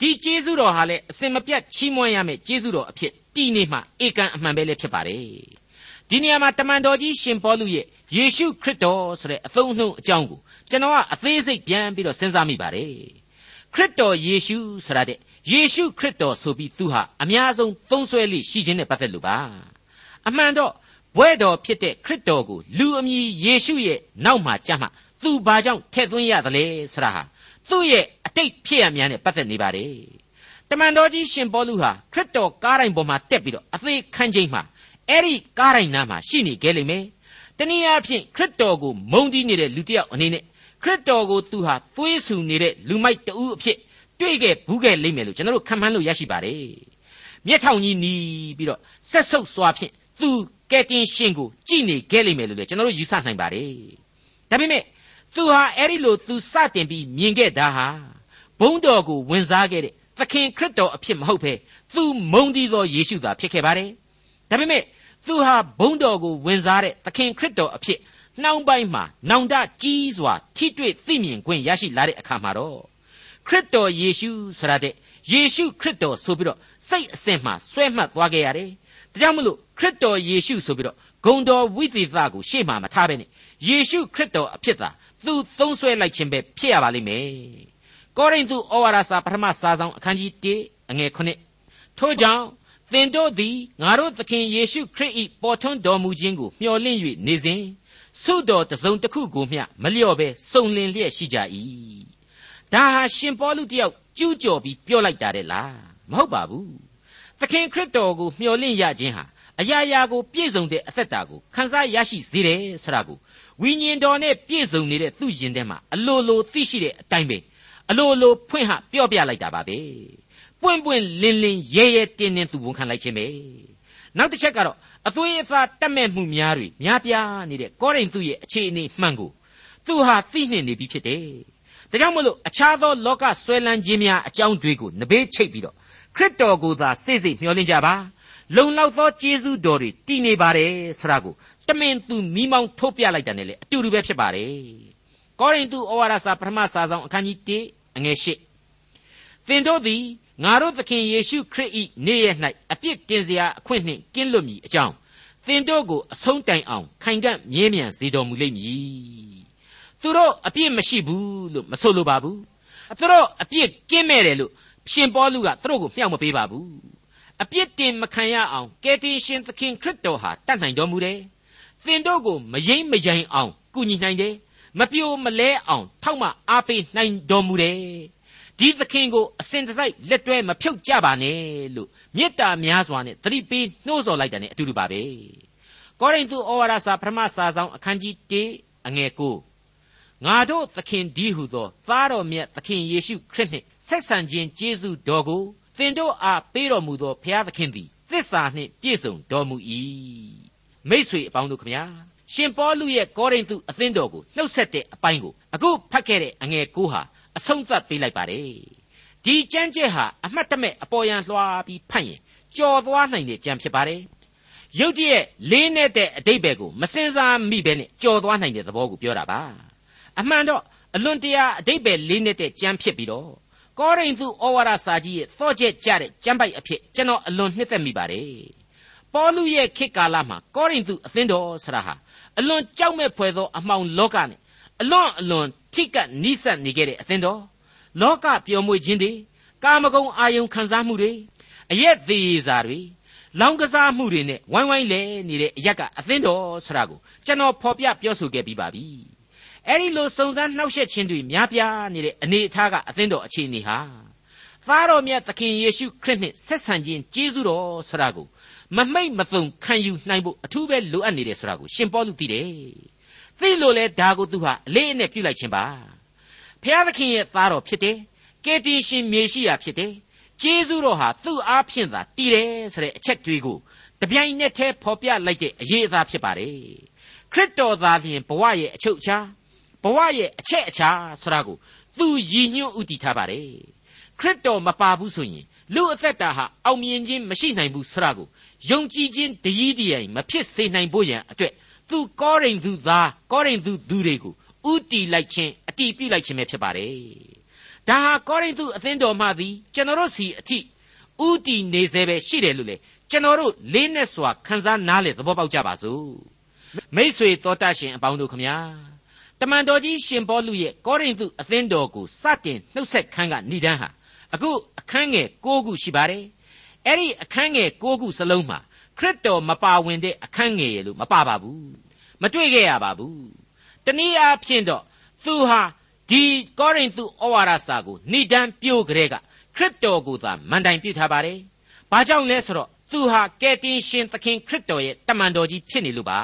ဒီကျေးဇူးတော်ဟာလည်းအစင်မပြတ်ချီးမွမ်းရမယ့်ကျေးဇူးတော်အဖြစ်တည်နေမှဧကန်အမှန်ပဲလည်းဖြစ်ပါတယ် ဒီနေရာမှာတမန်တော်ကြီးရှင်ပေါလုရဲ့ယေရှုခရစ်တော်ဆိုတဲ့အသုံးအနှုန်းအကြောင်းကိုကျွန်တော်ကအသေးစိတ်ပြန်ပြီးတော့စဉ်းစားမိပါတယ်ခရစ်တော်ယေရှုဆိုတာတဲ့ယေရှုခရစ်တော်ဆိုပြီးသူဟာအများဆုံးသုံးဆွဲလိရှိခြင်းနဲ့ပတ်သက်လို့ပါအမှန်တော့ဘွဲ့တော်ဖြစ်တဲ့ခရစ်တော်ကိုလူအမည်ယေရှုရဲ့နောက်မှာကြမှာသူဘာကြောင့်ထည့်သွင်းရသလဲဆိုတာဟာသူ့ရဲ့အတိတ်ဖြစ်ရများနဲ့ပတ်သက်နေပါတယ်တမန်တော်ကြီးရှင်ပေါလုဟာခရစ်တော်ကားတိုင်းပေါ်မှာတက်ပြီးတော့အသေးခံချိန်မှာ အဲ့ဒီကားတိုင်းနားမှာရှိနေခဲ့လိမ့်မယ်တနည်းအားဖြင့်ခရစ်တော်ကိုမုန်းတီးနေတဲ့လူတစ်ယောက်အနေနဲ့ခရစ်တော်ကိုသူဟာသွေးဆူနေတဲ့လူမိုက်တူအဖြစ်တွေ့ခဲ့ဘူးခဲ့လိမ့်မယ်လို့ကျွန်တော်တို့ခံမှန်းလို့ရရှိပါတယ်မျက်ထောင်ကြီးနီးပြီးတော့ဆက်ဆုပ်စွာဖြင့်သူကဲတင်ရှင်ကိုကြည်နေခဲ့လိမ့်မယ်လို့လည်းကျွန်တော်တို့ယူဆနိုင်ပါတယ်ဒါပေမဲ့သူဟာအဲ့ဒီလိုသူစတင်ပြီးမြင်ခဲ့တာဟာဘုန်းတော်ကိုဝင်စားခဲ့တဲ့သခင်ခရစ်တော်အဖြစ်မဟုတ်ဘဲသူမုန်းတီးသောယေရှုသာဖြစ်ခဲ့ပါတယ်ဒါပေမဲ့ သူဟာဘုန်းတော်ကိုဝင်စားတဲ့သခင်ခရစ်တော်အဖြစ်နှောင်းပိုင်းမှာနောင်တကြီးစွာထိတွေ့သိမြင်ခွင့်ရရှိလာတဲ့အခါမှာတော့ခရစ်တော်ယေရှုဆိုတာတဲ့ယေရှုခရစ်တော်ဆိုပြီးတော့စိတ်အစဉ်မှဆွဲမှတ်သွားခဲ့ရတယ်။ဒါကြောင့်မလို့ခရစ်တော်ယေရှုဆိုပြီးတော့ဂုံတော်ဝိသေသကိုရှေ့မှာမထားဘဲနဲ့ယေရှုခရစ်တော်အဖြစ်သာသူသုံးဆွဲလိုက်ခြင်းပဲဖြစ်ရပါလိမ့်မယ်။ကောရိန္သုဩဝါဒစာပထမစာဆောင်အခန်းကြီး1အငယ်9ထို့ကြောင့် သင်တို့သည်ငါတို့သခင်ယေရှုခရစ်၏ပေါ်ထွန်းတော်မူခြင်းကိုမျှော်လင့်၍နေစဉ်ဆုတော်တစုံတစ်ခုကိုမျှမလျော့ပဲစုံလင်လျက်ရှိကြ၏ဒါဟာရှင်ပေါလုတယောက်ကျူးကျော်ပြီးပြောလိုက်တာတဲ့လားမဟုတ်ပါဘူးသခင်ခရစ်တော်ကိုမျှော်လင့်ရခြင်းဟာအရာရာကိုပြည့်စုံတဲ့အသက်တာကိုခံစားရရှိစေတယ်ဆိုတာကိုဝိညာဉ်တော်နဲ့ပြည့်စုံနေတဲ့သူ့ယင်ထဲမှာအလိုလိုသိရှိတဲ့အတိုင်းပဲအလိုလိုဖွင့်ဟပြောပြလိုက်တာပါပဲ ပွင့်ပွင့်လင်းလင်းရဲရဲတင်းတင်းသူဝန်ခံလိုက်ခြင်းပဲနောက်တစ်ချက်ကတော့အသွေးအသားတက်မဲ့မှုများတွေများပြားနေတဲ့ကောရိန္သုရဲ့အခြေအနေမှန်ကိုသူဟာသိနှင့်နေပြီဖြစ်တယ်။ဒါကြောင့်မလို့အခြားသောလောကဆွဲလန်းခြင်းများအကြောင်းတွေကိုနဘေးချိတ်ပြီးတော့ခရစ်တော်ကိုသာစိတ်စိတ်မျှော်လင့်ကြပါ။လုံလောက်သောကျေးဇူးတော်တွေတည်နေပါတယ်ဆိုတာကိုတမင်သူမိမောင်းထုတ်ပြလိုက်တယ်လေအတူတူပဲဖြစ်ပါတယ်။ကောရိန္သုဩဝါဒစာပထမစာဆောင်အခန်းကြီး1အငယ်8သင်တို့သည် ငါတို့သခင်ယေရှုခရစ်၏နေ့ရက်၌အပြစ်တင်စရာအခွင့်နှင့်ကင်းလွတ်မည်အကြောင်းသင်တို့ကိုအဆုံးတိုင်အောင်ခိုင်ကန့်မြဲမြံစေတော်မူလိမ့်မည်သူတို့အပြစ်မရှိဘူးလို့မဆိုလိုပါဘူးသူတို့အပြစ်ကင်းမဲ့တယ်လို့ရှင်ပေါလုကသူတို့ကိုမြှောက်မပေးပါဘူးအပြစ်တင်မခံရအောင်ကယ်တင်ရှင်သခင်ခရစ်တော်ဟာတတ်နိုင်တော်မူတယ်သင်တို့ကိုမယိမ့်မယိုင်အောင်ကုညီနိုင်တယ်မပြိုမလဲအောင်ထောက်မအားပေးနိုင်တော်မူတယ် ဒီသခင်ကိုအစဉ်တစိုက်လက်တွဲမဖြုတ်ကြပါနဲ့လို့မေတ္တာများစွာနဲ့သတိပေးနှိုးဆော်လိုက်တယ်နဲ့အတူတူပါပဲကောရိန္သုဩဝါဒစာပထမစာဆောင်အခန်းကြီး1အငယ်9ငါတို့သခင်ဒီဟုသောသားတော်မြတ်သခင်ယေရှုခရစ်နှင့်ဆက်ဆံခြင်းကျေးဇူးတော်ကိုသင်တို့အားပေးတော်မူသောဘုရားသခင်သည်သစ္စာနှင့်ပြည့်စုံတော်မူ၏မိษွေအပေါင်းတို့ခမညာရှင်ပေါလုရဲ့ကောရိန္သုအသင်းတော်ကိုနှုတ်ဆက်တဲ့အပိုင်းကိုအခုဖတ်ခဲ့တဲ့အငယ်9ဟာ အဆုံးသတ်ပေးလိုက်ပါတယ်ဒီကြမ်းကျက်ဟာအမှတ်တမဲ့အပေါ်ယံလွှာပြီးဖတ်ရင်ကြော်သွားနိုင်တဲ့ကြံဖြစ်ပါတယ်ရုတ်တရက်လေးနဲ့တဲ့အတိတ်ဘယ်ကိုမစင်စားမိပဲနဲ့ကြော်သွားနိုင်တဲ့သဘောကိုပြောတာပါအမှန်တော့အလွန်တရာအတိတ်ဘယ်လေးနဲ့တဲ့ကြမ်းဖြစ်ပြီးတော့ကောရိန္သုဩဝါဒစာကြီးရဲ့သော့ချက်ကြတဲ့ကြမ်းပိုက်အဖြစ်ကျွန်တော်အလွန်နှစ်သက်မိပါတယ်ပေါလုရဲ့ခေတ်ကာလမှာကောရိန္သုအသင်းတော်ဆရာဟာအလွန်ကြောက်မဲ့ဖွယ်သောအမှောင်လောကနဲ့အလွန်အလွန် ထိကနိစက်နေခဲ့တဲ့အသင်းတော်လောကပျော်မွေ့ခြင်းတွေကာမဂုဏ်အာယုံခံစားမှုတွေအရက်သေးစာတွေလောင်ကစားမှုတွေနဲ့ဝိုင်းဝိုင်းလဲနေတဲ့အရက်ကအသင်းတော်ဆိုတာကိုကျွန်တော်ဖော်ပြပြောဆိုခဲ့ပြီးပါပြီအဲ့ဒီလိုစုံစမ်းနှောက်ယှက်ခြင်းတွေများပြားနေတဲ့အနေအထားကအသင်းတော်အခြေအနေဟာသားတော်မြတ်သခင်ယေရှုခရစ်နှင့်ဆက်ဆံခြင်းကျေးဇူးတော်ဆိုတာကိုမမိတ်မသုံခံယူနိုင်ဖို့အထူးပဲလိုအပ်နေတယ်ဆိုတာကိုရှင်ပေါလုသိတယ် သိလို့လဲဒါကိုသူဟာအလေးအနက်ပြုလိုက်ခြင်းပါဖျားသခင်ရဲ့သားတော်ဖြစ်တယ်ကယ်တင်ရှင်မြေရှိရာဖြစ်တယ်ကျေးဇူးတော်ဟာသူ့အားဖြင့်သာတည်တယ်ဆိုတဲ့အချက်တွေကိုတပြိုင်နက်တည်းဖော်ပြလိုက်တဲ့အရေးအသားဖြစ်ပါတယ်ခရစ်တော်သားလျင်ဘဝရဲ့အချုပ်အခြာဘဝရဲ့အချက်အခြာဆိုတာကိုသူရည်ညွှန်းဥတည်ထားပါတယ်ခရစ်တော်မပါဘူးဆိုရင်လူအသက်တာဟာအောင်မြင်ခြင်းမရှိနိုင်ဘူးဆိုတာကိုယုံကြည်ခြင်းတည်တည်မဖြစ်စေနိုင်ဖို့ရန်အတွက် သူကောရိန္သုသားကောရိန္သုသူတွေကိုဥတီလိုက်ခြင်းအတီးပြုလိုက်ခြင်းပဲဖြစ်ပါတယ်ဒါဟာကောရိန္သုအသင်းတော်မှသည်ကျွန်တော်တို့စီအထိဥတီနေစေပဲရှိတယ်လို့လေကျွန်တော်တို့လေးနဲ့စွာခန်းစားနားလေသဘောပေါက်ကြပါစို့မိษွေတော်တတ်ရှင်အပေါင်းတို့ခမညာတမန်တော်ကြီးရှင်ပေါလုရဲ့ကောရိန္သုအသင်းတော်ကိုစတင်နှုတ်ဆက်ခန်းကဏိဒန်းဟာအခုအခန်းငယ်6ခုရှိပါတယ်အဲ့ဒီအခန်းငယ်6ခုစလုံးမှာ ခရစ်တော်မပါဝင်တဲ့အခန်းငယ်ရလို့မပါပါဘူးမတွေ့ခဲ့ရပါဘူးတနည်းအားဖြင့်တော့သူဟာဒီကောရိန္သုဩဝါဒစာကိုဏိဒန်းပြို့ကြတဲ့ကခရစ်တော်ကိုသာမန်တိုင်ပြုထားပါတယ်ဘာကြောင့်လဲဆိုတော့သူဟာကယ်တင်ရှင်သခင်ခရစ်တော်ရဲ့တမန်တော်ကြီးဖြစ်နေလို့ပါ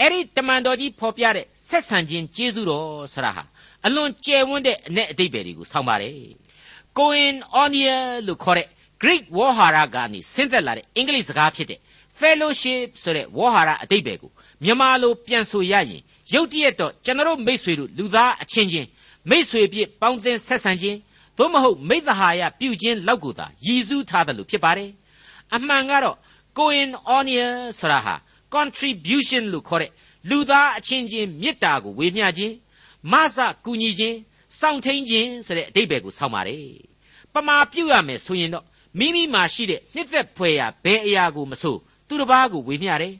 အဲ့ဒီတမန်တော်ကြီးဖော်ပြတဲ့ဆက်ဆံခြင်းကျေးဇူးတော်ဆရာဟာအလွန်ကျယ်ဝန်းတဲ့အ내အတိတ်ပဲတွေကိုဆောင်းပါတယ် koinonia လို့ခေါ်တဲ့ Greek ဝေါ်ဟာရကနေဆင်းသက်လာတဲ့အင်္ဂလိပ်စကားဖြစ်တဲ့ fellowship ဆိုတဲ့ဝေါ်ဟာရအတိတ်ပဲကိုမြန်မာလိုပြန်ဆိုရရင်ရုတ်တရက်တော့ကျွန်တော်မိษွေတို့လူသားအချင်းချင်းမိษွေပြည့်ပေါင်းသင်းဆက်ဆံခြင်းသို့မဟုတ်မိသဟာယပြုခြင်းလောက်ကိုသာရည်စူးထားတယ်လို့ဖြစ်ပါတယ်အမှန်ကတော့ koinonia ဆိုတာဟာ contribution လို့ခေါ်တဲ့လူသားအချင်းချင်းမေတ္တာကိုဝေမျှခြင်းမဆကူညီခြင်းစောင့်ထိန်ခြင်းဆိုတဲ့အတိတ်ပဲကိုဆောင်းပါတယ်ပမာပြုတ်ရမယ်ဆိုရင်တော့ မိမိမှာရှိတဲ့နှစ်သက်ဖွယ်ရာဘယ်အရာကိုမဆိုသူတစ်ပါးကိုဝေမျှတယ်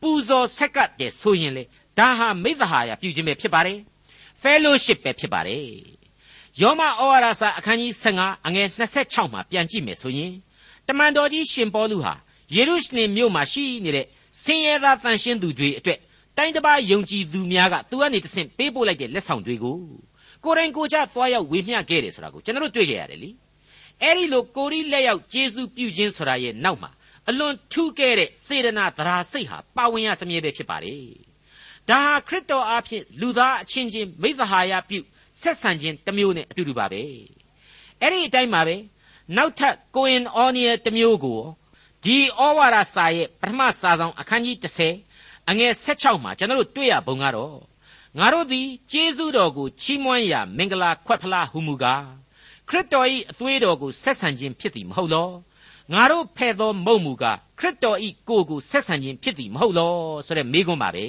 ပူဇော်ဆက်ကပ်တယ်ဆိုရင်လေဒါဟာမိသဟာယပြုခြင်းပဲဖြစ်ပါတယ် fellowship ပဲဖြစ်ပါတယ်ယောမဩဝါဒစာအခန်းကြီး15အငယ်26မှာပြန်ကြည့်မယ်ဆိုရင်တမန်တော်ကြီးရှင်ပေါလုဟာယေရုရှလင်မြို့မှာရှိနေတဲ့ဆင်းရဲသားတန်ရှင်းသူတွေအတွက်တိုင်းတစ်ပါးယုံကြည်သူများကသူကနေတဆင့်ပေးပို့လိုက်တဲ့လက်ဆောင်တွေကိုကိုရင်ကိုချသွားရောက်ဝေမျှခဲ့တယ်ဆိုတာကိုကျွန်တော်တို့တွေ့ကြရတယ်လေ အဲ့ဒီလိုကိုရီလက်ရောက်ကျေးဇူးပြုခြင်းဆိုတာရဲ့နောက်မှာအလွန်ထူးကဲတဲ့စေရနာသရာစိတ်ဟာပါဝင်ရစမြဲပဲဖြစ်ပါတယ်ဒါဟာခရစ်တော်အားဖြင့်လူသားအချင်းချင်းမိသဟာယပြုဆက်ဆံခြင်းတစ်မျိုးနဲ့အတူတူပါပဲအဲ့ဒီအတိုင်းပါပဲနောက်ထပ်ကိုင်အော်နီယာတစ်မျိုးကိုဒီဩဝါဒစာရဲ့ပထမစာဆောင်အခန်းကြီး30အငယ်16မှာကျွန်တော်တို့တွေ့ရပုံကတော့ငါတို့သည်ကျေးဇူးတော်ကိုချီးမွမ်းရာမင်္ဂလာခွက်ဖလားဟုမူကား ခရစ်တော်၏အသွေးတော်ကိုဆက်ဆံခြင်းဖြစ်သည်မဟုတ်လောငါတို့ဖဲ့သောမုံမူကခရစ်တော်၏ကိုယ်ကိုဆက်ဆံခြင်းဖြစ်သည်မဟုတ်လောဆိုတဲ့မိကွန်းပါပဲ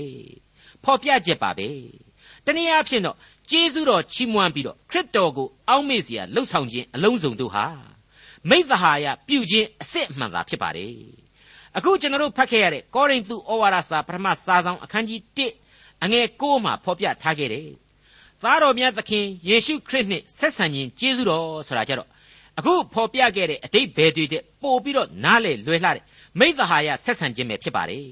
ဖော်ပြချက်ပါပဲတနည်းအားဖြင့်တော့ကျေးဇူးတော်ချီးမွမ်းပြီးတော့ခရစ်တော်ကိုအောက်မေ့စရာလှုပ်ဆောင်ခြင်းအလုံးစုံတို့ဟာမိသဟာယပြုခြင်းအစစ်အမှန်သာဖြစ်ပါတယ်အခုကျွန်တော်တို့ဖတ်ခဲ့ရတဲ့ကောရိန္သုဩဝါဒစာပထမစာဆောင်အခန်းကြီး1အငယ်6မှာဖော်ပြထားခဲ့တယ် သားတော်မြတ်သခင်ယေရှုခရစ်နှင့်ဆက်ဆံခြင်းကျေးဇူးတော်ဆိုတာကြတော့အခုဖော်ပြခဲ့တဲ့အတိတ်ဘယ်တွေတဲ့ပို့ပြီးတော့နားလေလွယ်လှတဲ့မိသဟာယဆက်ဆံခြင်းပဲဖြစ်ပါတယ်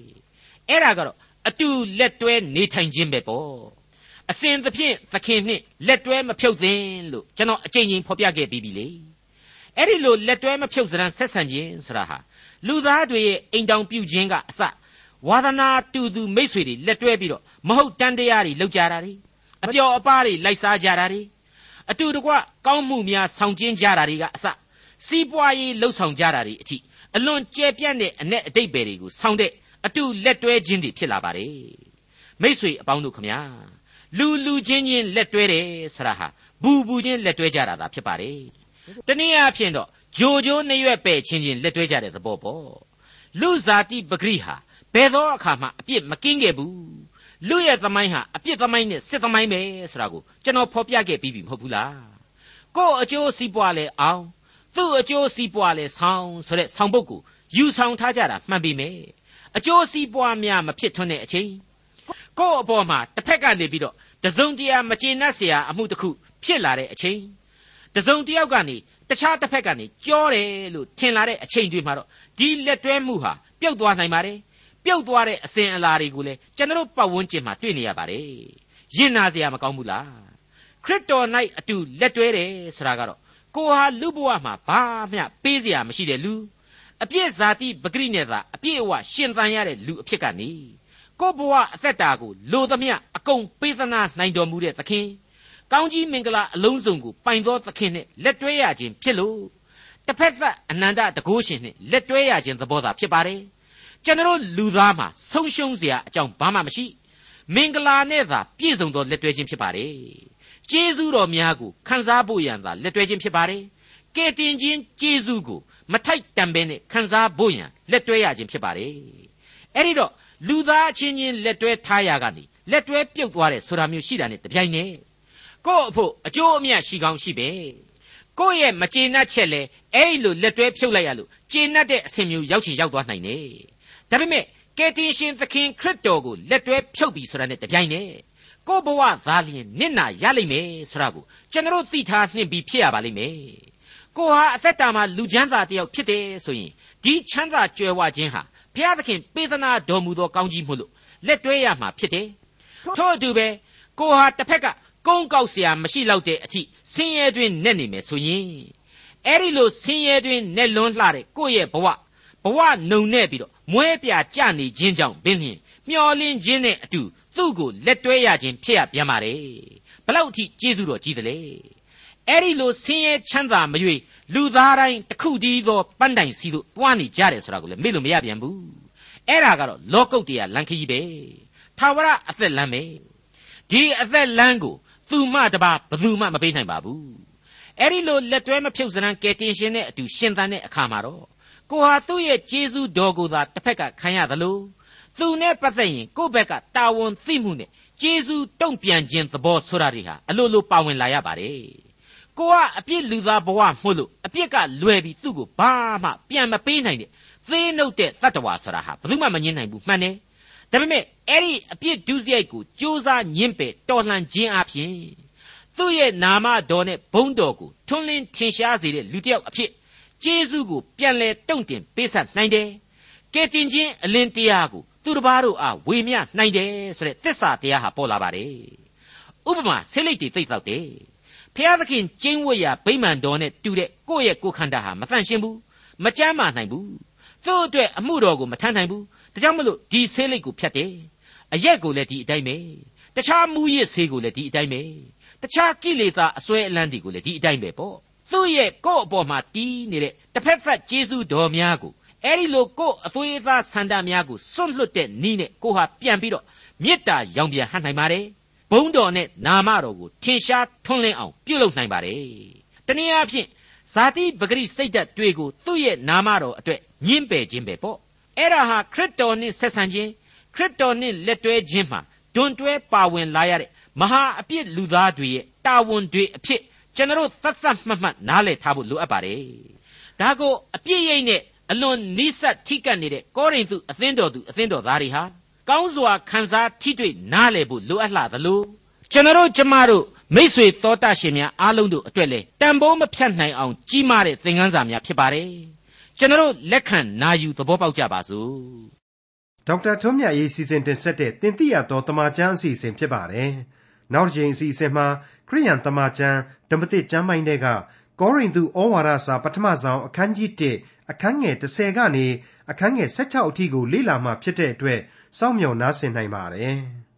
အဲ့ဒါကတော့အတူလက်တွဲနေထိုင်ခြင်းပဲပေါ့အစဉ်သဖြင့်သခင်နှင့်လက်တွဲမဖြုတ်သင်လို့ကျွန်တော်အကြိမ်ကြိမ်ဖော်ပြခဲ့ပြီးပြီလေအဲ့ဒီလိုလက်တွဲမဖြုတ်စရန်ဆက်ဆံခြင်းဆိုတာဟာလူသားတွေရဲ့အိမ်တောင်ပြုခြင်းကအစဝါသနာတူသူမိษွေတွေလက်တွဲပြီးတော့မဟုတ်တန်တရားတွေလောက်ကြတာတွေ အပျော်အပါးတွေလိုက်စားကြတာတွေအတူတကွကောင်းမှုများဆောင်ကျင်းကြတာတွေကအစစီးပွားရေးလှုပ်ဆောင်ကြတာတွေအထိအလွန်ကျယ်ပြန့်တဲ့အ내အတိတ်ပဲတွေကိုဆောင်တဲ့အတူလက်တွဲခြင်းတွေဖြစ်လာပါတယ်မိษွေအပေါင်းတို့ခမညာလူလူချင်းချင်းလက်တွဲတယ်ဆိုတာဟာဘူဘူချင်းလက်တွဲကြတာသာဖြစ်ပါတယ်တနည်းအားဖြင့်တော့ဂျိုဂျိုနှရွက်ပဲ့ချင်းချင်းလက်တွဲကြတဲ့သဘောပေါ့လူဇာတိပဂရိဟာဘယ်သောအခါမှအပြစ်မကင်းခဲ့ဘူး လူရဲ့သမိုင်းဟာအပြစ်သမိုင်းနဲ့စစ်သမိုင်းပဲဆိုတာကိုကျွန်တော်ဖော်ပြခဲ့ပြီးပြီမဟုတ်ဘူးလားကို့အကျိုးစီးပွားလဲအောင်သူ့အကျိုးစီးပွားလဲဆောင်းဆိုတဲ့ဆောင်းပုတ်ကိုယူဆောင်ထားကြတာမှန်ပြီမယ်အကျိုးစီးပွားများမဖြစ်ထွန်းတဲ့အချိန်ကို့အပေါ်မှာတစ်ဖက်ကနေပြီးတော့တစုံတရာမကျေနပ်เสียအမှုတစ်ခုဖြစ်လာတဲ့အချိန်တစုံတယောက်ကနေတခြားတစ်ဖက်ကနေကြောတယ်လို့ထင်လာတဲ့အချိန်တွေမှာတော့ဒီလက်တွဲမှုဟာပြုတ်သွားနိုင်ပါတယ် ပျောက်သွားတဲ့အစဉ်အလာတွေကိုလည်းကျွန်တော်ပတ်ဝန်းကျင်မှာတွေ့နေရပါတယ်ရင်နာစရာမကောင်းဘူးလားခရစ်တော်၌အတူလက်တွဲတယ်ဆိုတာကတော့ကိုဟာလူဘဝမှာဘာမှပေးစရာမရှိတဲ့လူအပြည့်ဇာတိပဂရိနဲ့သာအပြည့်အဝရှင်သန်ရတဲ့လူအဖြစ်ကနေကိုဘဝအသက်တာကိုလိုသမျှအကုန်ပေးသနာနိုင်တော်မူတဲ့သခင်ကောင်းကြီးမင်္ဂလာအလုံးစုံကိုပိုင်သောသခင်နဲ့လက်တွဲရခြင်းဖြစ်လို့တစ်ဖက်သက်အနန္တတကုရှင်နဲ့လက်တွဲရခြင်းသဘောသာဖြစ်ပါတယ်။ ကျွန်တော်လူသားမှာဆုံးရှုံးเสียအကြောင်းဘာမှမရှိမင်္ဂလာနဲ့သာပြည့်စုံသောလက်တွဲခြင်းဖြစ်ပါတယ်ကျေးဇူးတော်များကိုခံစားဖို့ရန်သာလက်တွဲခြင်းဖြစ်ပါတယ်ကဲတင်ခြင်းကျေးဇူးကို မထိုက်တန်ပဲနဲ့ခံစားဖို့ရန်လက်တွဲရခြင်းဖြစ်ပါတယ်အဲ့ဒီတော့လူသားအချင်းချင်းလက်တွဲထားရကနေလက်တွဲပြုတ်သွားတယ်ဆိုတာမျိုးရှိတာနဲ့တပြိုင်နက်ကို့အဖို့အကျိုးအမြတ်ရှိကောင်းရှိပဲကိုယ့်ရဲ့မကျေနပ်ချက်လဲအဲ့လိုလက်တွဲဖြုတ်လိုက်ရလို့ကျေနပ်တဲ့အဆင်မျိုးရောက်ချင်ရောက်သွားနိုင်တယ် ဒါပေမဲ့ကယ်တင်ရှင်သခင်ခရစ်တော်ကိုလက်တွဲဖြုတ်ပြီးဆိုတာနဲ့တပြိုင်နက်ကို့ဘဝသားလျင်နစ်နာရလိမ့်မယ်ဆိုတာကိုကျွန်တော်သိထားနှင့်ပြီးဖြစ်ရပါလိမ့်မယ်ကိုဟာအသက်တာမှာလူချမ်းသာတယောက်ဖြစ်တယ်ဆိုရင်ဒီချမ်းသာကြွယ်ဝခြင်းဟာဘုရားသခင်ပေးသနာတော်မူသောကောင်းကြီးမှုလို့လက်တွဲရမှာဖြစ်တယ်ထို့အတူပဲကိုဟာတစ်ဖက်ကကုန်းကောက်เสียမရှိတော့တဲ့အထိဆင်းရဲတွင်နဲ့နေမယ်ဆိုရင်အဲ့ဒီလိုဆင်းရဲတွင်နဲ့လွန်းလှတဲ့ကိုယ့်ရဲ့ဘဝဘဝနှုံနဲ့ပြီးတော့ မွဲပြကြနေခြင်းကြောင့်ဘင်းဖြင့်မျောလင်းခြင်းနဲ့အတူသူ့ကိုလက်တွဲရခြင်းဖြစ်ရပြန်ပါတယ်ဘလောက်အထိကျေးဇူးတော်ကြီးတယ်လေအဲ့ဒီလိုဆင်းရဲချမ်းသာမရွေလူသားတိုင်းတစ်ခုတည်းသောပန်းတိုင်စီတို့တွားနေကြတယ်ဆိုတာကိုလည်းမေ့လို့မရပြန်ဘူးအဲ့ဒါကတော့လောကုတ်တရားလန်ခကြီးပဲထာဝရအသက်လမ်းပဲဒီအသက်လမ်းကိုသူမှတပါဘသူမှမပေးနိုင်ပါဘူးအဲ့ဒီလိုလက်တွဲမဖြုတ်စရန်ကယ်တင်ရှင်နဲ့အတူရှင်သန်တဲ့အခါမှာတော့ ကိုဟာသူ့ရဲ့ကျေးဇူးတော်ကိုသာတစ်ဖက်ကခံရသလိုသူနဲ့ပတ်သက်ရင်ကိုယ့်ဘက်ကတာဝန်သိမှုနဲ့ကျေးဇူးတုံ့ပြန်ခြင်းသဘောဆိုတာတွေဟာအလိုလိုပါဝင်လာရပါတယ်ကိုကအပြစ်လူသားဘဝမှုလို့အပြစ်ကလွယ်ပြီးသူ့ကိုဘာမှပြန်မပေးနိုင်တဲ့သေးနှုတ်တဲ့တတ္တဝါဆိုတာဟာဘယ်သူမှမငင်းနိုင်ဘူးမှန်တယ်ဒါပေမဲ့အဲ့ဒီအပြစ်ဒုစရိုက်ကိုစ조사ညှင့်ပယ်တော်လှန်ခြင်းအပြင်သူ့ရဲ့နာမတော်နဲ့ဘုန်းတော်ကိုထွန်းလင်းထင်ရှားစေတဲ့လူတစ်ယောက်အဖြစ် ကျေးဇူးကိုပြန်လဲတုံ့တင်ပေးဆက်နိုင်တယ်ကဲတင်ခြင်းအလင်းတရားကိုသူတစ်ပါးတို့အားဝေမျှနိုင်တယ်ဆိုတဲ့သစ္စာတရားဟာပေါ်လာပါတယ်ဥပမာဆေးလိပ်တွေသိတော့တယ်ဖျားသခင်ကျင်းဝတ်ရာဗိမာန်တော်နဲ့တူတဲ့ကိုယ့်ရဲ့ကိုယ်ခန္ဓာဟာမတန့်ရှင်းဘူးမကြမ်းမာနိုင်ဘူးသူ့အတွက်အမှုတော်ကိုမထမ်းနိုင်ဘူးဒါကြောင့်မလို့ဒီဆေးလိပ်ကိုဖြတ်တယ်အရက်ကိုလည်းဒီအတိုင်းပဲတခြားမူရစ်ဆေးကိုလည်းဒီအတိုင်းပဲတခြားကိလေသာအစွဲအလန်းတွေကိုလည်းဒီအတိုင်းပဲပေါ့ သူ့ရဲ့ကိုယ့်အပေါ်မှာတီးနေတဲ့တစ်ဖက်ဖက်ကျေးဇူးတော်များကိုအဲ့ဒီလိုကိုယ့်အသွေးအသားဆန္ဒများကိုစွန့်လွတ်တဲ့နီးနဲ့ကိုဟာပြန်ပြီးတော့မေတ္တာရောင်ပြန်ဟန်နိုင်ပါတယ်ဘုံတော်နဲ့နာမတော်ကိုထင်ရှားထွန်းလင်းအောင်ပြုလုပ်နိုင်ပါတယ်တနည်းအားဖြင့်ဇာတိပဂရိစိတ်ဓာတ်တွေကိုသူ့ရဲ့နာမတော်အတွက်ညှင်းပယ်ခြင်းပဲပေါ့အဲ့ဒါဟာခရစ်တော်နဲ့ဆက်ဆံခြင်းခရစ်တော်နဲ့လက်တွဲခြင်းမှာဒွန်တွဲပါဝင်လာရတဲ့မဟာအပြစ်လူသားတွေရဲ့တာဝန်တွေအဖြစ် ကျွန်တော်သတ်သတ်မှတ်မှတ်နားလည်ထားဖို့လိုအပ်ပါတယ်ဒါကိုအပြစ်ရိတ်နဲ့အလွန်နိစ္စထိကပ်နေတဲ့ကောရိန္သုအသင်းတော်သူအသင်းတော်သားတွေဟာကောင်းစွာခံစားထိတွေ့နားလည်ဖို့လိုအပ်လှသလိုကျွန်တော်ကျမတို့မိษွေတော်တတ်ရှင်များအားလုံးတို့အတွက်လေတန်ဖိုးမဖြတ်နိုင်အောင်ကြီးမားတဲ့သင်ခန်းစာများဖြစ်ပါတယ်ကျွန်တော်လက်ခံနာယူသဘောပေါက်ကြပါစို့ဒေါက်တာထွန်းမြတ်ရေးစီစဉ်တင်ဆက်တဲ့တင်ပြတော်တမချန်းအစီအစဉ်ဖြစ်ပါတယ်နောက်တစ်ချိန်အစီအစဉ်မှာ ခရိယန်တမချန်းဓမ္မသစ်ကျမ်းပိုင်းတွေကကောရိန္သုဩဝါဒစာပထမဆုံးအခန်းကြီး1အခန်းငယ်30ကနေအခန်းငယ်16အထိကိုလေ့လာမှဖြစ်တဲ့အတွက်စောင့်မျှော်နားဆင်နိုင်ပါတယ်။